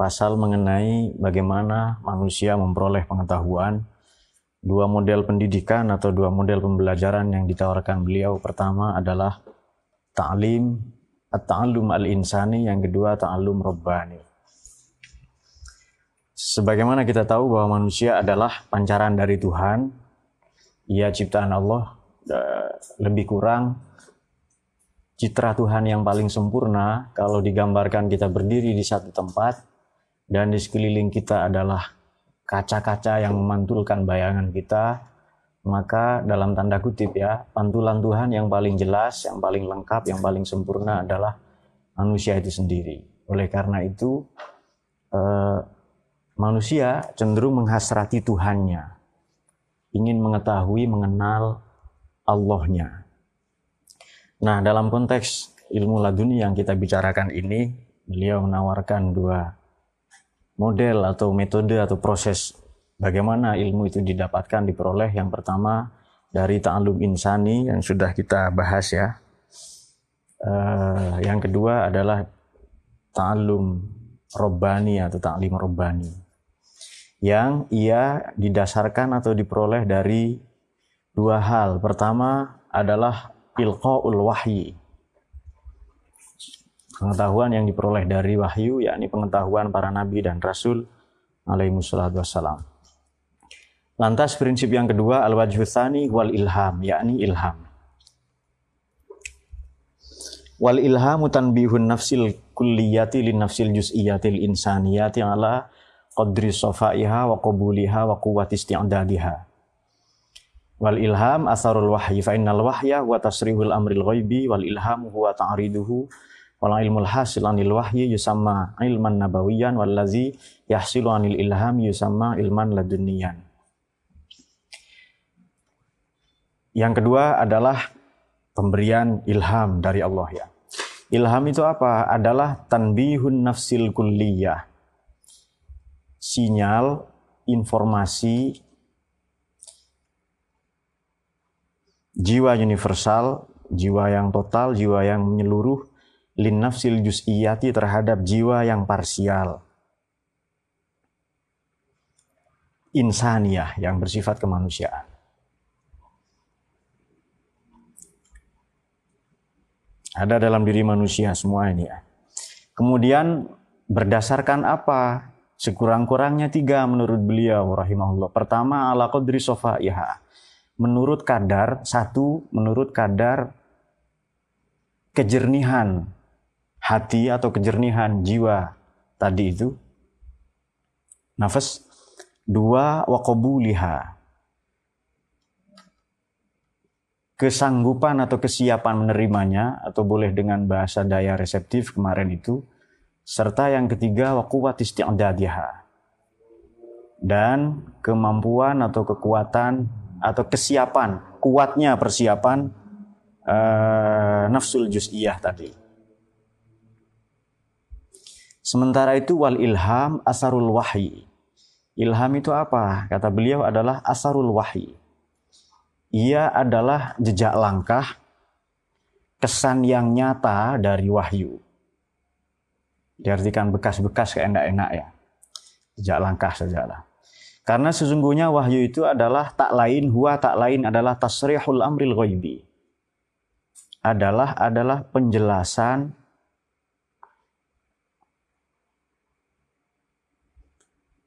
pasal mengenai bagaimana manusia memperoleh pengetahuan, dua model pendidikan atau dua model pembelajaran yang ditawarkan beliau. Pertama adalah ta'lim at-ta'allum al-insani, yang kedua ta'allum rabbani. Sebagaimana kita tahu bahwa manusia adalah pancaran dari Tuhan, ia ciptaan Allah, lebih kurang citra Tuhan yang paling sempurna kalau digambarkan kita berdiri di satu tempat dan di sekeliling kita adalah kaca-kaca yang memantulkan bayangan kita, maka dalam tanda kutip ya, pantulan Tuhan yang paling jelas, yang paling lengkap, yang paling sempurna adalah manusia itu sendiri. Oleh karena itu, eh, manusia cenderung menghasrati Tuhannya, ingin mengetahui, mengenal Allahnya. Nah, dalam konteks ilmu laduni yang kita bicarakan ini, beliau menawarkan dua model atau metode atau proses bagaimana ilmu itu didapatkan diperoleh yang pertama dari ta'alum insani yang sudah kita bahas ya. Uh, yang kedua adalah ta'alum robbani atau ta'lim robbani yang ia didasarkan atau diperoleh dari dua hal. Pertama adalah ilqaul wahyi pengetahuan yang diperoleh dari wahyu yakni pengetahuan para nabi dan rasul alaihi wassalam. Lantas prinsip yang kedua al-wajhu wal ilham yakni ilham. Wal ilhamu tanbihun nafsil kulliyati lin nafsil juz'iyatil insaniyati ala qadri safaiha wa qabuliha wa quwwati isti'dadiha. Wal ilham asarul wahyi fa innal wahya wa tasrihul amril ghaibi wal ilhamu huwa ta'riduhu Wal ilmul hasil anil wahyi yusamma ilman nabawiyan wallazi yahsilu anil ilham yusamma ilman laduniyan. Yang kedua adalah pemberian ilham dari Allah ya. Ilham itu apa? Adalah tanbihun nafsil kulliyah. Sinyal, informasi, jiwa universal, jiwa yang total, jiwa yang menyeluruh lin nafsil juz'iyati terhadap jiwa yang parsial. Insaniyah yang bersifat kemanusiaan. Ada dalam diri manusia semua ini ya. Kemudian berdasarkan apa? Sekurang-kurangnya tiga menurut beliau rahimahullah. Pertama ala qadri sofaiha. Menurut kadar, satu menurut kadar kejernihan hati atau kejernihan jiwa tadi itu. Nafas dua wakobuliha kesanggupan atau kesiapan menerimanya atau boleh dengan bahasa daya reseptif kemarin itu serta yang ketiga wakuwat isti'dadiha. Dan kemampuan atau kekuatan atau kesiapan kuatnya persiapan uh, nafsul juz'iyah tadi Sementara itu wal ilham asarul wahyi. Ilham itu apa? Kata beliau adalah asarul wahyi. Ia adalah jejak langkah, kesan yang nyata dari wahyu. Diartikan bekas-bekas keenak-enak ya. Jejak langkah sajalah. Karena sesungguhnya wahyu itu adalah tak lain, huwa tak lain adalah tasrihul amril ghaibi. Adalah adalah penjelasan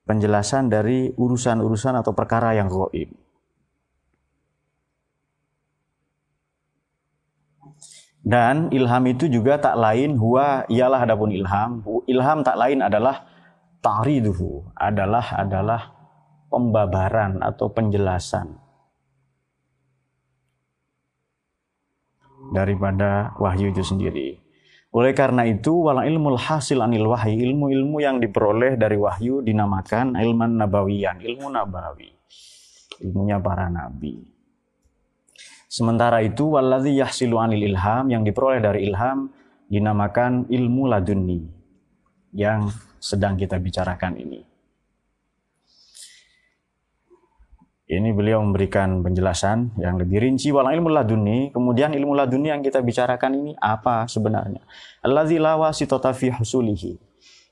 penjelasan dari urusan-urusan atau perkara yang goib. Dan ilham itu juga tak lain huwa ialah adapun ilham. Ilham tak lain adalah ta'riduhu, adalah adalah pembabaran atau penjelasan daripada wahyu itu sendiri. Oleh karena itu, wala ilmu hasil anil wahyi, ilmu-ilmu yang diperoleh dari wahyu dinamakan ilman nabawiyan, ilmu nabawi. Ilmunya para nabi. Sementara itu, waladhi yahsilu anil ilham, yang diperoleh dari ilham, dinamakan ilmu laduni, yang sedang kita bicarakan ini. Ini beliau memberikan penjelasan yang lebih rinci wal ilmu laduni. Kemudian ilmu laduni yang kita bicarakan ini apa sebenarnya? Alladzi la wasitata husulihi.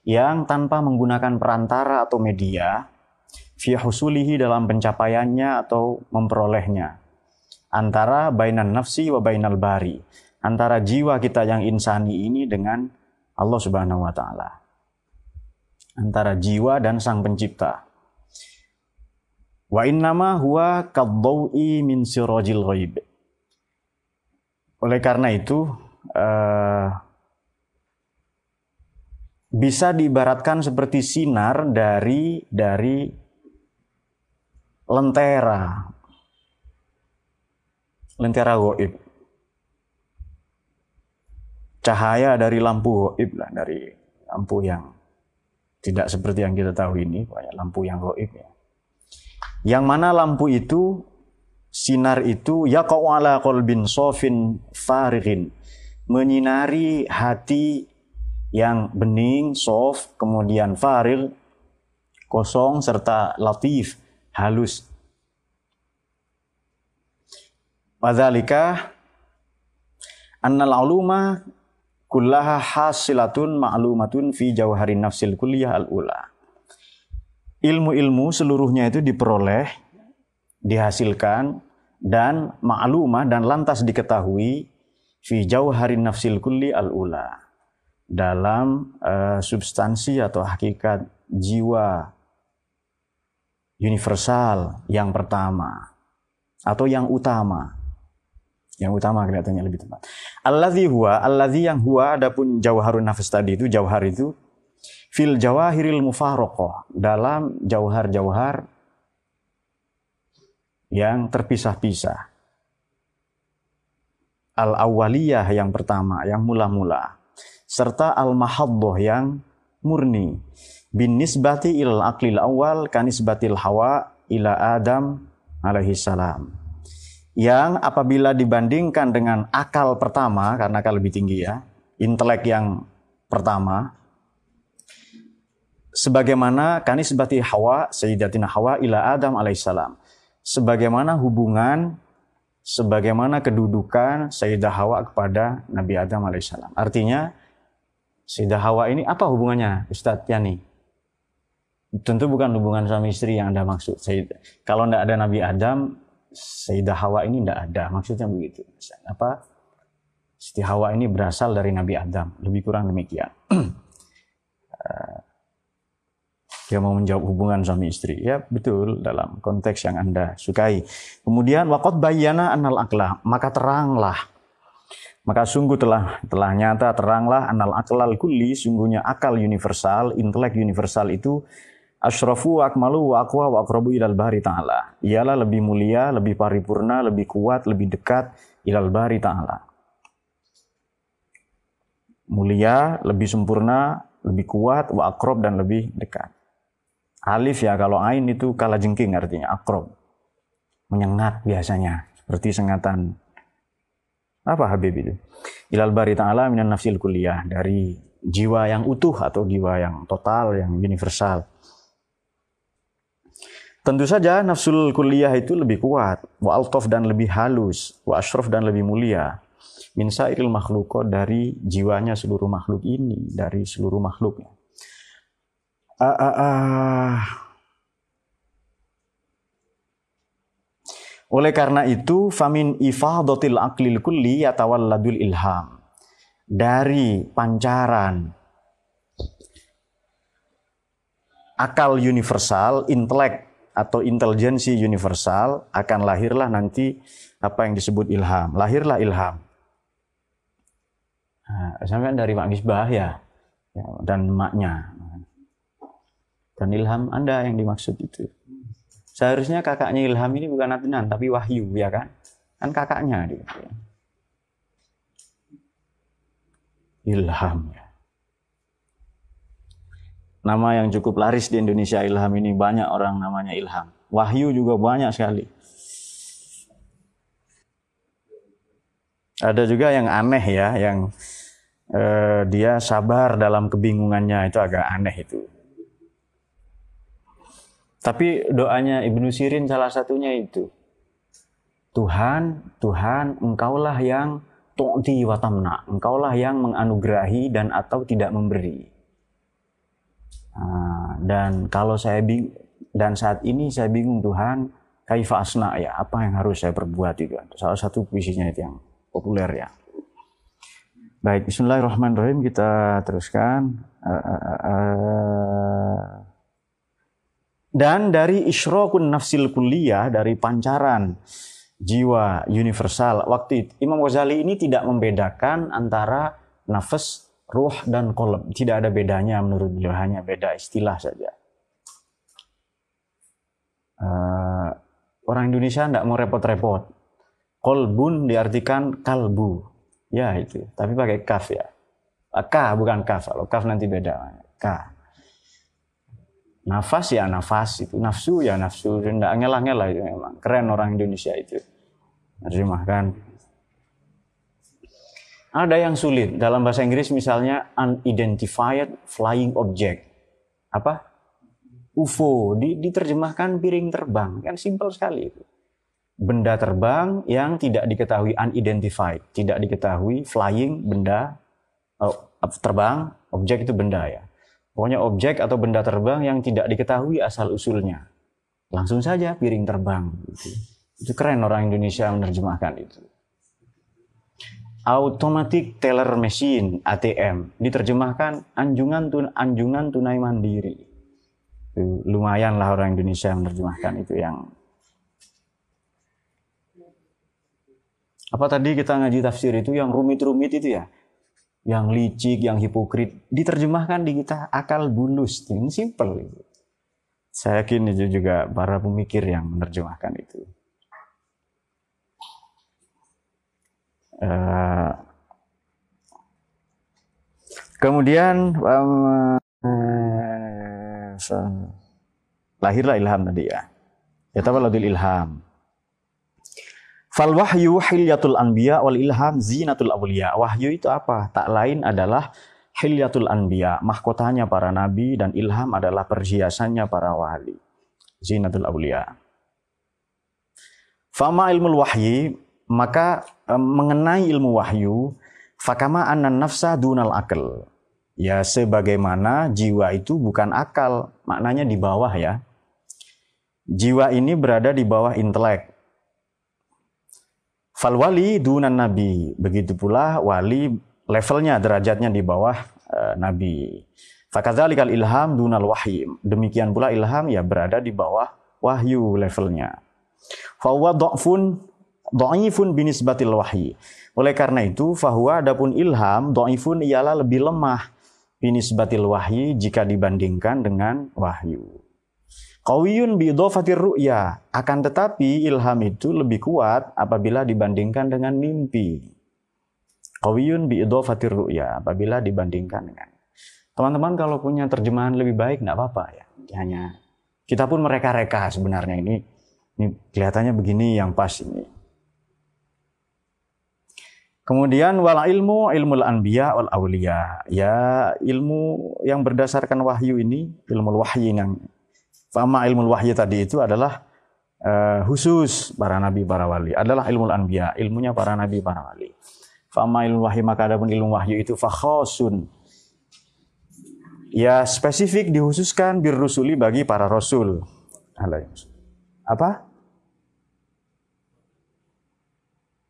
Yang tanpa menggunakan perantara atau media fi husulihi dalam pencapaiannya atau memperolehnya. Antara bainan nafsi wa bainal bari. Antara jiwa kita yang insani ini dengan Allah Subhanahu wa taala. Antara jiwa dan sang pencipta. Wa innama huwa kaddawi min sirajil ghaib. Oleh karena itu, uh, bisa diibaratkan seperti sinar dari dari lentera. Lentera goib. Cahaya dari lampu goib lah, dari lampu yang tidak seperti yang kita tahu ini, banyak lampu yang goib ya. Yang mana lampu itu sinar itu yaqa'u ala qalbin sofin farighin menyinari hati yang bening, soft, kemudian faril, kosong serta latif, halus. Wadzalika annal uluma kullaha hasilatun ma'lumatun fi jawharin nafsil kulliyah al-ula ilmu-ilmu seluruhnya itu diperoleh, dihasilkan, dan ma'lumah dan lantas diketahui fi jauharin nafsil kulli al-ula dalam uh, substansi atau hakikat jiwa universal yang pertama atau yang utama yang utama kelihatannya lebih tepat. Alladzi huwa, alladzi yang huwa adapun jauharun nafs tadi itu jauhar itu fil jawahiril mufarokoh dalam jauhar-jauhar yang terpisah-pisah. Al-awwaliyah yang pertama, yang mula-mula. Serta al-mahaddoh yang murni. Bin nisbati il aqlil awal kanisbatil hawa ila Adam alaihi salam. Yang apabila dibandingkan dengan akal pertama, karena akal lebih tinggi ya, intelek yang pertama, sebagaimana kanisbati Hawa Sayyidatina Hawa ila Adam alaihissalam sebagaimana hubungan sebagaimana kedudukan Sayyidah Hawa kepada Nabi Adam alaihissalam artinya Sayyidah Hawa ini apa hubungannya Ustadz Yani? Tentu bukan hubungan suami istri yang Anda maksud. Sayyid, kalau tidak ada Nabi Adam Sayyidah Hawa ini tidak ada. Maksudnya begitu apa? Siti Hawa ini berasal dari Nabi Adam. Lebih kurang demikian dia mau menjawab hubungan suami istri. Ya betul dalam konteks yang Anda sukai. Kemudian wakot bayana anal akla. Maka teranglah. Maka sungguh telah telah nyata teranglah anal aklal kulli. Sungguhnya akal universal, intelek universal itu Ashrafu wa akmalu wa aqwa wa aqrabu ilal bahri ta'ala. Ialah lebih mulia, lebih paripurna, lebih kuat, lebih dekat ilal bahri ta'ala. Mulia, lebih sempurna, lebih kuat, wa akrob dan lebih dekat. Alif ya kalau ain itu kala jengking artinya akrob. Menyengat biasanya seperti sengatan apa Habib itu? Ilal bari ta'ala minan nafsil kuliah dari jiwa yang utuh atau jiwa yang total yang universal. Tentu saja nafsul kuliah itu lebih kuat, wa altof dan lebih halus, wa ashraf dan lebih mulia. Min sairil makhluko dari jiwanya seluruh makhluk ini, dari seluruh makhluknya. Uh, uh, uh. Oleh karena itu, famin ifadatil aklil kulli yatawalladul ilham. Dari pancaran akal universal, intelek atau intelijensi universal akan lahirlah nanti apa yang disebut ilham. Lahirlah ilham. Nah, sampai dari Mak Misbah ya dan maknya. Dan ilham Anda yang dimaksud itu. Seharusnya kakaknya ilham ini bukan Adnan, tapi Wahyu, ya kan? Kan kakaknya. Gitu. ilham ya. Nama yang cukup laris di Indonesia ilham ini banyak orang namanya ilham. Wahyu juga banyak sekali. Ada juga yang aneh ya, yang eh, dia sabar dalam kebingungannya itu agak aneh itu. Tapi doanya Ibnu Sirin salah satunya itu. Tuhan, Tuhan, engkaulah yang tu'ti wa tamna. Engkaulah yang menganugerahi dan atau tidak memberi. Dan kalau saya bing dan saat ini saya bingung Tuhan, kaifa asna ya, apa yang harus saya perbuat itu. Salah satu puisinya itu yang populer ya. Baik, Bismillahirrahmanirrahim kita teruskan. Uh, uh, uh, dan dari isyrokun nafsil kuliah, dari pancaran jiwa universal, waktu itu Imam Ghazali ini tidak membedakan antara nafas, ruh, dan kolom. Tidak ada bedanya menurut beliau, hanya beda istilah saja. Uh, orang Indonesia tidak mau repot-repot. Kolbun diartikan kalbu. Ya itu, tapi pakai kaf ya. K bukan kaf, kalau kaf nanti beda. K. Nafas ya nafas itu, nafsu ya nafsu, tidak ngelah-ngelah itu memang. Keren orang Indonesia itu. Terjemahkan. Ada yang sulit. Dalam bahasa Inggris misalnya unidentified flying object. Apa? UFO. Diterjemahkan piring terbang. Kan simpel sekali itu. Benda terbang yang tidak diketahui unidentified. Tidak diketahui flying benda oh, terbang. Objek itu benda ya Pokoknya objek atau benda terbang yang tidak diketahui asal usulnya. Langsung saja piring terbang. Gitu. Itu keren orang Indonesia menerjemahkan itu. Automatic Teller Machine ATM diterjemahkan anjungan tun anjungan tunai mandiri. Itu lumayan lah orang Indonesia menerjemahkan itu yang apa tadi kita ngaji tafsir itu yang rumit-rumit itu ya yang licik, yang hipokrit, diterjemahkan di kita akal bulus. Ini simple. Saya yakin itu juga para pemikir yang menerjemahkan itu. Uh, kemudian um, uh, lahirlah ilham tadi ya. Ya ilham. Fal wahyu hilyatul anbiya wal ilham zinatul awliya. Wahyu itu apa? Tak lain adalah hilyatul anbiya, mahkotanya para nabi dan ilham adalah perhiasannya para wali. Zinatul awliya. Fama ilmu wahyi, maka e, mengenai ilmu wahyu, fakama anan nafsa dunal akal. Ya sebagaimana jiwa itu bukan akal, maknanya di bawah ya. Jiwa ini berada di bawah intelek. Fal wali dunan nabi. Begitu pula wali levelnya, derajatnya di bawah uh, nabi. Fakadzalikal ilham dunal wahyi. Demikian pula ilham ya berada di bawah wahyu levelnya. Fahuwa dha'fun dha'ifun binisbatil wahyi. Oleh karena itu, fahuwa adapun ilham dha'ifun ialah lebih lemah binisbatil wahyi jika dibandingkan dengan wahyu. Qawiyun biidhafatir ru'ya. Akan tetapi ilham itu lebih kuat apabila dibandingkan dengan mimpi. Qawiyun biidhafatir ru'ya. Apabila dibandingkan dengan. Teman-teman kalau punya terjemahan lebih baik nggak apa-apa ya. Hanya kita pun mereka-reka sebenarnya ini. Ini kelihatannya begini yang pas ini. Kemudian wal ilmu ilmu anbiya wal awliya. Ya ilmu yang berdasarkan wahyu ini, ilmu wahyu yang Fama ilmu wahyu tadi itu adalah uh, khusus para nabi, para wali. Adalah ilmu anbiya, ilmunya para nabi, para wali. Fama ilmu wahyu maka adapun ilmu wahyu itu fakhosun. Ya spesifik dikhususkan bir rusuli bagi para rasul. Apa?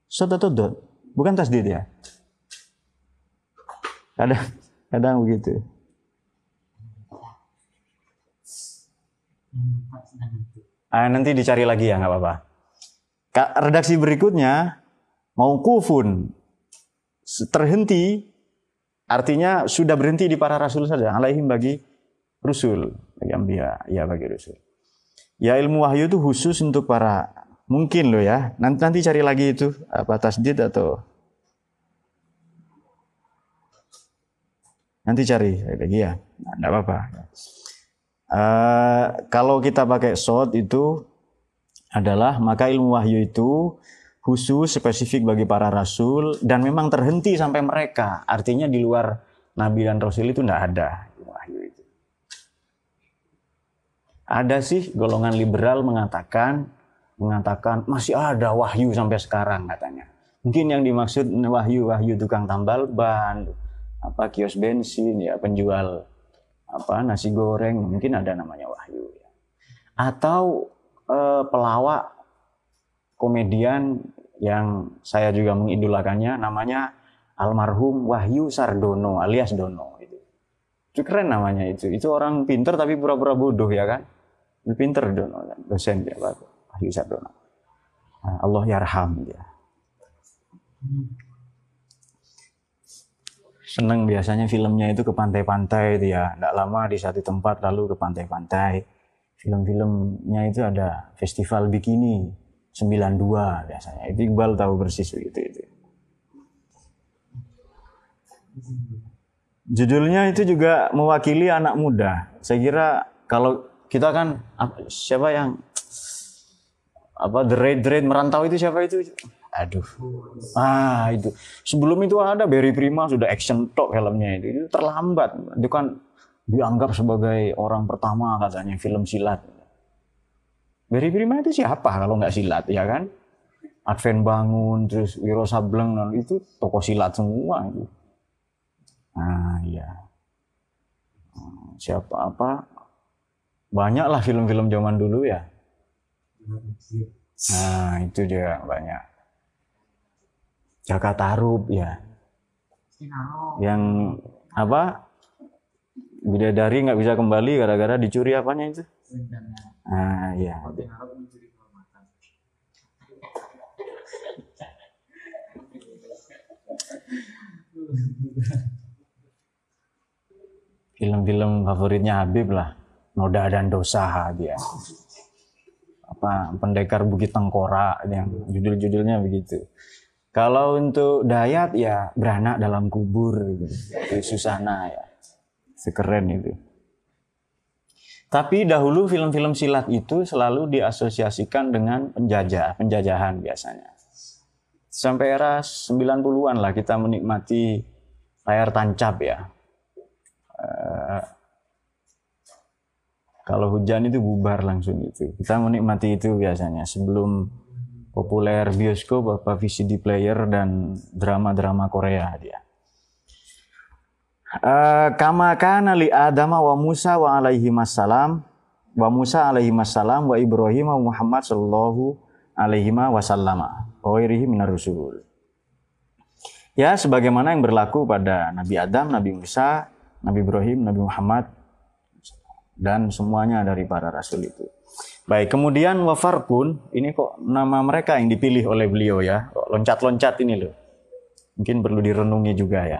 Sototodot. Bukan tasdid ya? Ada kadang begitu. Ah, nanti dicari lagi ya, nggak apa-apa. Redaksi berikutnya mau kufun terhenti artinya sudah berhenti di para rasul saja alaihim bagi rasul bagi ambia ya bagi rasul ya ilmu wahyu itu khusus untuk para mungkin loh ya nanti nanti cari lagi itu apa tasdid atau Nanti cari lagi ya. Enggak apa-apa. Uh, kalau kita pakai short itu adalah maka ilmu wahyu itu khusus spesifik bagi para rasul dan memang terhenti sampai mereka. Artinya di luar nabi dan rasul itu tidak ada wahyu itu. Ada sih golongan liberal mengatakan mengatakan masih ada wahyu sampai sekarang katanya. Mungkin yang dimaksud wahyu wahyu tukang tambal ban, apa kios bensin ya penjual apa nasi goreng mungkin ada namanya wahyu ya. Atau eh, pelawak komedian yang saya juga mengidolakannya namanya almarhum Wahyu Sardono alias Dono itu. Itu keren namanya itu. Itu orang pinter tapi pura-pura bodoh ya kan. Pinter Dono kan, dosen dia Wahyu Sardono. Nah, Allah yarham dia. Seneng biasanya filmnya itu ke pantai-pantai itu ya. Tidak lama di satu tempat lalu ke pantai-pantai film-filmnya itu ada festival bikini 92 biasanya. Itu Iqbal tahu persis begitu itu. Judulnya itu juga mewakili anak muda. Saya kira kalau kita kan siapa yang apa the red red merantau itu siapa itu? Aduh. Ah, itu. Sebelum itu ada Berry Prima sudah action talk filmnya itu. Itu terlambat. Itu kan dianggap sebagai orang pertama katanya film silat. Berry Prima itu siapa kalau nggak silat ya kan? Advent Bangun, terus Wiro Sableng, itu toko silat semua itu. Nah iya. Siapa apa? Banyak lah film-film zaman dulu ya. Nah itu dia banyak. Jaka Tarub ya. Yang apa? bidadari nggak bisa kembali gara-gara dicuri apanya itu? Ah iya. Film-film favoritnya Habib lah, Noda dan Dosa dia. Apa pendekar Bukit Tengkorak yang judul-judulnya begitu. Kalau untuk Dayat ya beranak dalam kubur gitu. Susana ya sekeren itu. Tapi dahulu film-film silat itu selalu diasosiasikan dengan penjajah, penjajahan biasanya. Sampai era 90-an lah kita menikmati layar tancap ya. Uh, kalau hujan itu bubar langsung itu. Kita menikmati itu biasanya sebelum populer bioskop, apa VCD player dan drama-drama Korea dia. Uh, kama kana li Adam wa Musa wa alaihi wassalam wa Musa alaihi wassalam wa Ibrahim wa Muhammad sallallahu alaihi wasallam wa minar rusul. Ya, sebagaimana yang berlaku pada Nabi Adam, Nabi Musa, Nabi Ibrahim, Nabi Muhammad dan semuanya dari para rasul itu. Baik, kemudian wafar pun ini kok nama mereka yang dipilih oleh beliau ya. Loncat-loncat ini loh. Mungkin perlu direnungi juga ya.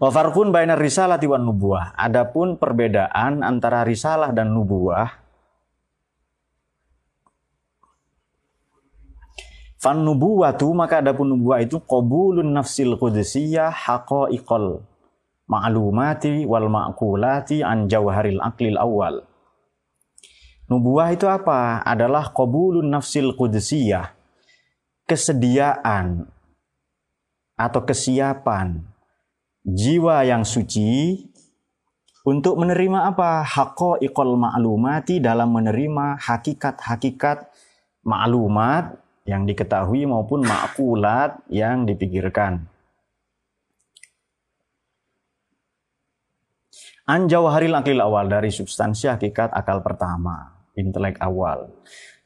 Wa farqun bainar risalati wan nubuwah. Adapun perbedaan antara risalah dan nubuwah Fan nubuwatu maka adapun nubuwah itu qabulun nafsil qudsiyah haqaiqal ma'lumati wal ma'kulati an jawharil aqlil awal. Nubuwah itu apa? Adalah qabulun nafsil qudsiyah. Kesediaan atau kesiapan jiwa yang suci untuk menerima apa? ikol ma'lumati dalam menerima hakikat-hakikat maklumat yang diketahui maupun makulat yang dipikirkan. Anjau haril akil awal dari substansi hakikat akal pertama, intelek awal.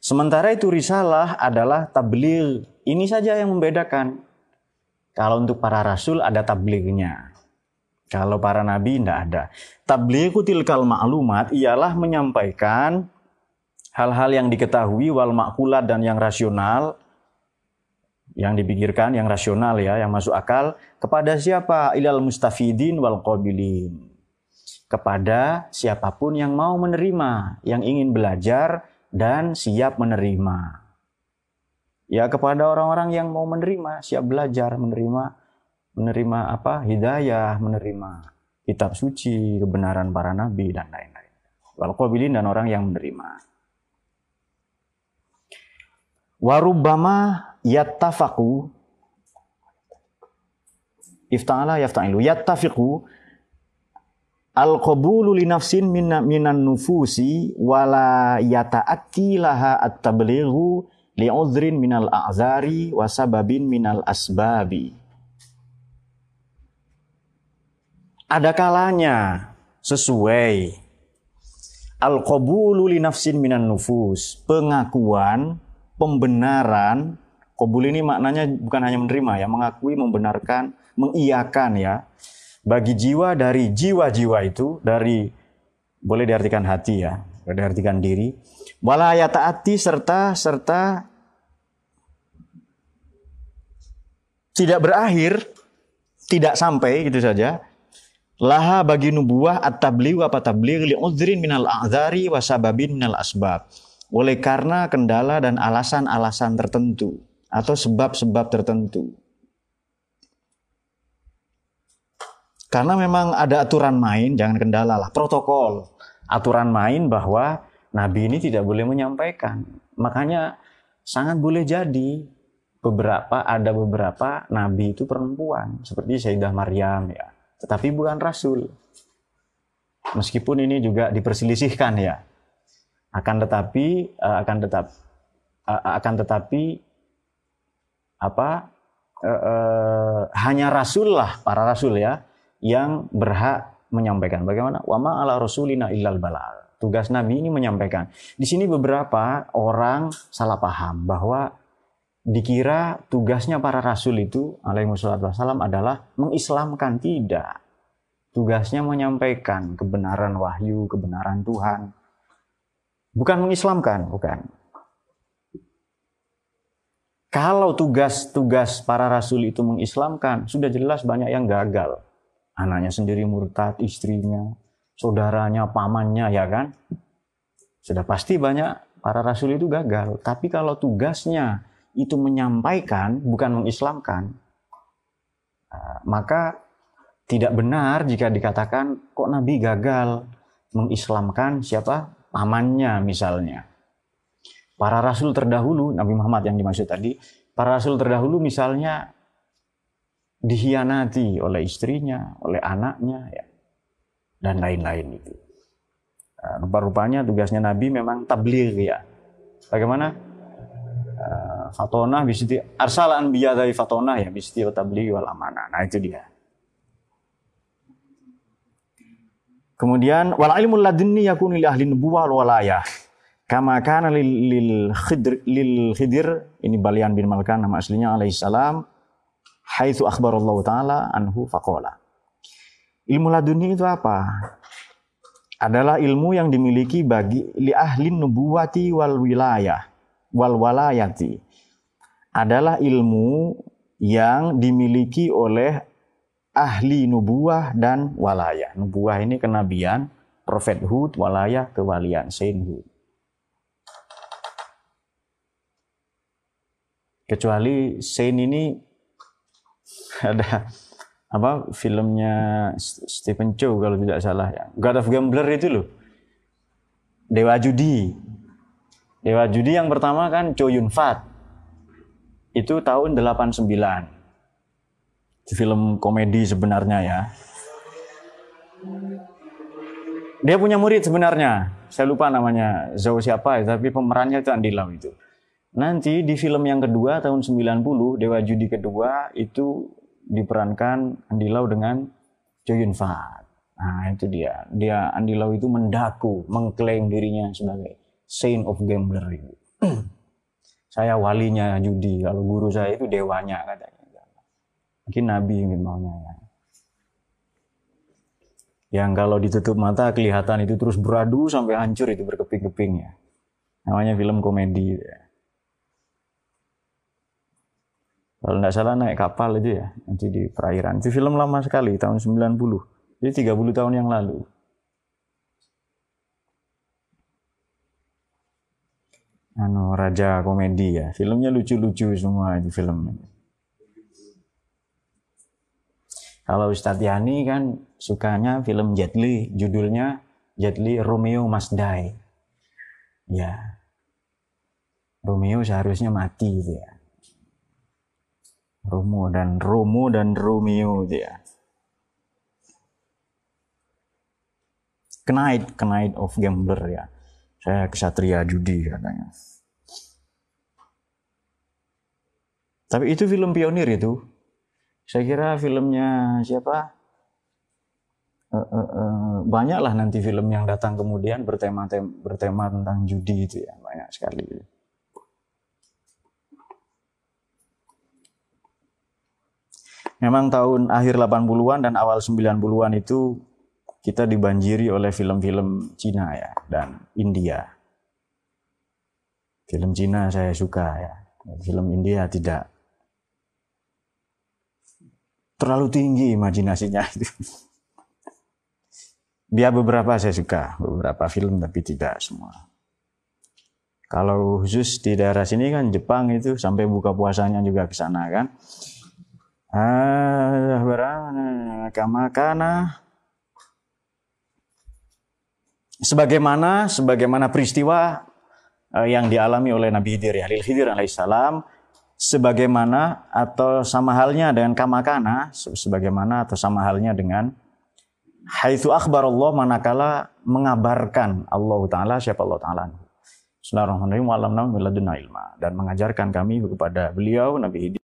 Sementara itu risalah adalah tabligh. Ini saja yang membedakan. Kalau untuk para rasul ada tablighnya. Kalau para nabi tidak ada. Tablighu tilkal ma'lumat ialah menyampaikan hal-hal yang diketahui wal makulat dan yang rasional yang dipikirkan, yang rasional ya, yang masuk akal kepada siapa? Ilal mustafidin wal qabilin. Kepada siapa pun yang mau menerima, yang ingin belajar dan siap menerima. Ya kepada orang-orang yang mau menerima, siap belajar, menerima menerima apa? hidayah, menerima kitab suci, kebenaran para nabi dan lain-lain. Wal qabilin dan orang yang menerima. Warubama yattafaqu ifta'ala yafta'ilu yattafiqu al-qabulu li nafsin minan nufusi wala yata'atti laha at-tablighu li'udhrin minal a'zari wa sababin minal asbabi. Ada kalanya sesuai al-qabulu li nafsin minan nufus, pengakuan, pembenaran, qabul ini maknanya bukan hanya menerima ya, mengakui, membenarkan, mengiyakan ya. Bagi jiwa dari jiwa-jiwa itu dari boleh diartikan hati ya, boleh diartikan diri wala taati serta serta tidak berakhir, tidak sampai gitu saja. Laha bagi nubuah at-tabligh apa tabligh li udhrin minal a'dzari wa sababin minal asbab. Oleh karena kendala dan alasan-alasan tertentu atau sebab-sebab tertentu. Karena memang ada aturan main, jangan kendala lah, protokol. Aturan main bahwa Nabi ini tidak boleh menyampaikan. Makanya sangat boleh jadi beberapa ada beberapa nabi itu perempuan seperti Sayyidah Maryam ya. Tetapi bukan rasul. Meskipun ini juga diperselisihkan ya. Akan tetapi eh, akan tetap eh, akan tetapi apa uh, uh, hanya rasul lah para rasul ya yang berhak menyampaikan bagaimana wama ala rasulina illal balal Tugas Nabi ini menyampaikan. Di sini beberapa orang salah paham bahwa dikira tugasnya para rasul itu alaihi wassalam adalah mengislamkan tidak. Tugasnya menyampaikan kebenaran wahyu, kebenaran Tuhan. Bukan mengislamkan, bukan. Kalau tugas-tugas para rasul itu mengislamkan, sudah jelas banyak yang gagal. Anaknya sendiri murtad, istrinya, saudaranya, pamannya, ya kan? Sudah pasti banyak para rasul itu gagal. Tapi kalau tugasnya itu menyampaikan, bukan mengislamkan, eh, maka tidak benar jika dikatakan kok Nabi gagal mengislamkan siapa? Pamannya misalnya. Para rasul terdahulu, Nabi Muhammad yang dimaksud tadi, para rasul terdahulu misalnya dihianati oleh istrinya, oleh anaknya, ya dan lain-lain itu. Nah, rupa-rupanya tugasnya Nabi memang tabligh ya. Bagaimana? Fatona bisti arsal anbiya dari fatona ya bisti tabligh wal amanah. Nah itu dia. Kemudian wal ilmu ladunni yakunu li ahli nubuwah wal. Kama kana lil, khidir ini Balian bin Malkan nama aslinya alaihi salam haitsu akhbarallahu taala anhu faqala Ilmu laduni itu apa? Adalah ilmu yang dimiliki bagi li ahli nubuwati wal wilayah wal walayati. Adalah ilmu yang dimiliki oleh ahli nubuah dan walayah. Nubuah ini kenabian, prophethood, walayah kewalian, sainthood. Kecuali saint ini ada apa filmnya Stephen Chow kalau tidak salah ya. God of Gambler itu loh. Dewa Judi. Dewa Judi yang pertama kan Cho Yun Fat. Itu tahun 89. Itu film komedi sebenarnya ya. Dia punya murid sebenarnya. Saya lupa namanya Zhou siapa tapi pemerannya itu Andi Lau itu. Nanti di film yang kedua tahun 90, Dewa Judi kedua itu diperankan Andi Lau dengan Jo Yun Fat. Nah itu dia. Dia Andi Lau itu mendaku, mengklaim dirinya sebagai saint of gambler saya walinya judi, kalau guru saya itu dewanya katanya. Mungkin nabi mungkin maunya ya. Yang kalau ditutup mata kelihatan itu terus beradu sampai hancur itu berkeping-keping ya. Namanya film komedi. Ya. Kalau tidak salah naik kapal itu ya, nanti di perairan. Itu film lama sekali, tahun 90. Jadi 30 tahun yang lalu. Anu, Raja Komedi ya. Filmnya lucu-lucu semua itu film. Kalau Ustadz Yani kan sukanya film Jet Li, judulnya Jet Li Romeo Must Die. Ya, Romeo seharusnya mati gitu ya. Romo dan Romo dan Romeo gitu ya. Knight, Knight of Gambler ya. Saya kesatria judi katanya. Tapi itu film pionir itu. Saya kira filmnya siapa? Uh, uh, uh, banyak lah nanti film yang datang kemudian bertema tem, bertema tentang judi itu ya banyak sekali. Memang tahun akhir 80-an dan awal 90-an itu kita dibanjiri oleh film-film Cina ya dan India. Film Cina saya suka ya. Film India tidak terlalu tinggi imajinasinya itu. Dia beberapa saya suka, beberapa film tapi tidak semua. Kalau khusus di daerah sini kan Jepang itu sampai buka puasanya juga ke sana kan. Ah, kamakana sebagaimana sebagaimana peristiwa uh, yang dialami oleh Nabi Khidir ya, Khidir alaihissalam sebagaimana atau sama halnya dengan kamakana sebagaimana atau sama halnya dengan haitsu akhbar Allah manakala mengabarkan Allah taala siapa Allah taala? Bismillahirrahmanirrahim. Wa ilma. Dan mengajarkan kami kepada beliau Nabi Khidir